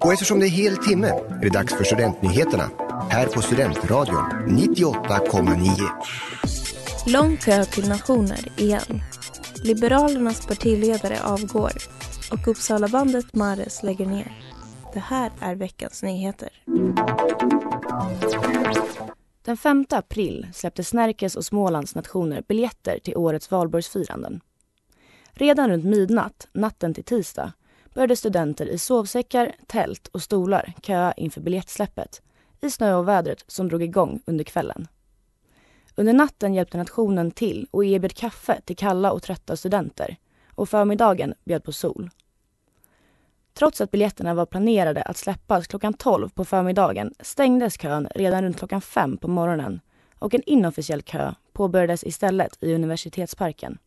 Och eftersom det är hel timme är det dags för Studentnyheterna här på Studentradion 98,9. Lång kö till nationer igen. Liberalernas partiledare avgår och Uppsalabandet Mares lägger ner. Det här är veckans nyheter. Den 5 april släppte Snärkes och Smålands nationer biljetter till årets valborgsfiranden. Redan runt midnatt, natten till tisdag, började studenter i sovsäckar, tält och stolar köa inför biljettsläppet i snö och vädret som drog igång under kvällen. Under natten hjälpte nationen till och erbjöd kaffe till kalla och trötta studenter och förmiddagen bjöd på sol. Trots att biljetterna var planerade att släppas klockan 12 på förmiddagen stängdes kön redan runt klockan 5 på morgonen och en inofficiell kö påbörjades istället i Universitetsparken.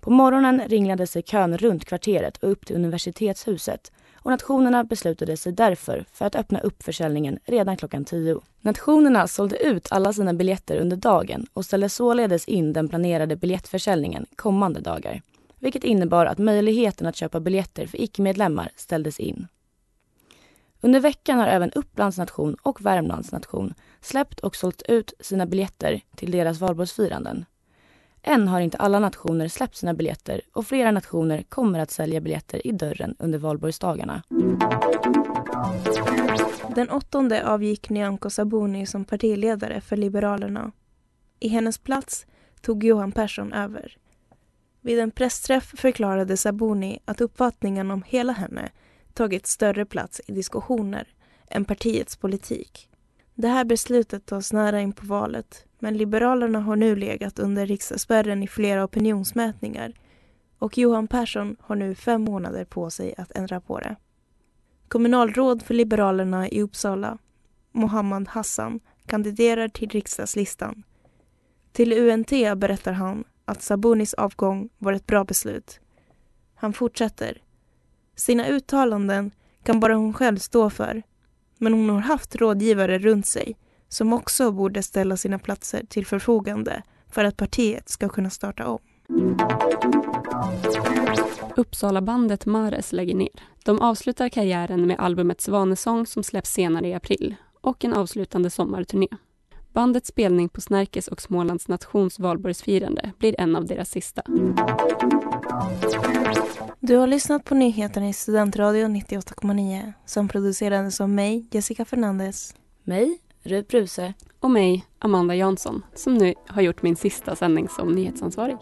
På morgonen ringlade sig kön runt kvarteret och upp till universitetshuset och nationerna beslutade sig därför för att öppna upp försäljningen redan klockan 10. Nationerna sålde ut alla sina biljetter under dagen och ställde således in den planerade biljettförsäljningen kommande dagar vilket innebar att möjligheten att köpa biljetter för icke-medlemmar ställdes in. Under veckan har även Upplands nation och Värmlands nation släppt och sålt ut sina biljetter till deras valborgsfiranden. Än har inte alla nationer släppt sina biljetter och flera nationer kommer att sälja biljetter i dörren under valborgsdagarna. Den åttonde avgick Nyamko Sabuni som partiledare för Liberalerna. I hennes plats tog Johan Persson över. Vid en pressträff förklarade Sabuni att uppfattningen om hela henne tagit större plats i diskussioner än partiets politik. Det här beslutet tas nära in på valet men Liberalerna har nu legat under riksdagsspärren i flera opinionsmätningar och Johan Persson har nu fem månader på sig att ändra på det. Kommunalråd för Liberalerna i Uppsala, Mohammad Hassan, kandiderar till riksdagslistan. Till UNT berättar han att Sabunis avgång var ett bra beslut. Han fortsätter. Sina uttalanden kan bara hon själv stå för. Men hon har haft rådgivare runt sig som också borde ställa sina platser till förfogande för att partiet ska kunna starta om. Uppsalabandet Mares lägger ner. De avslutar karriären med albumet Svanesång som släpps senare i april och en avslutande sommarturné. Bandets spelning på Snärkes och Smålands nations valborgsfirande blir en av deras sista. Du har lyssnat på nyheterna i Studentradion 98,9 som producerades av mig, Jessica Fernandez. Mig, Rut Bruse. Och mig, Amanda Jansson, som nu har gjort min sista sändning som nyhetsansvarig.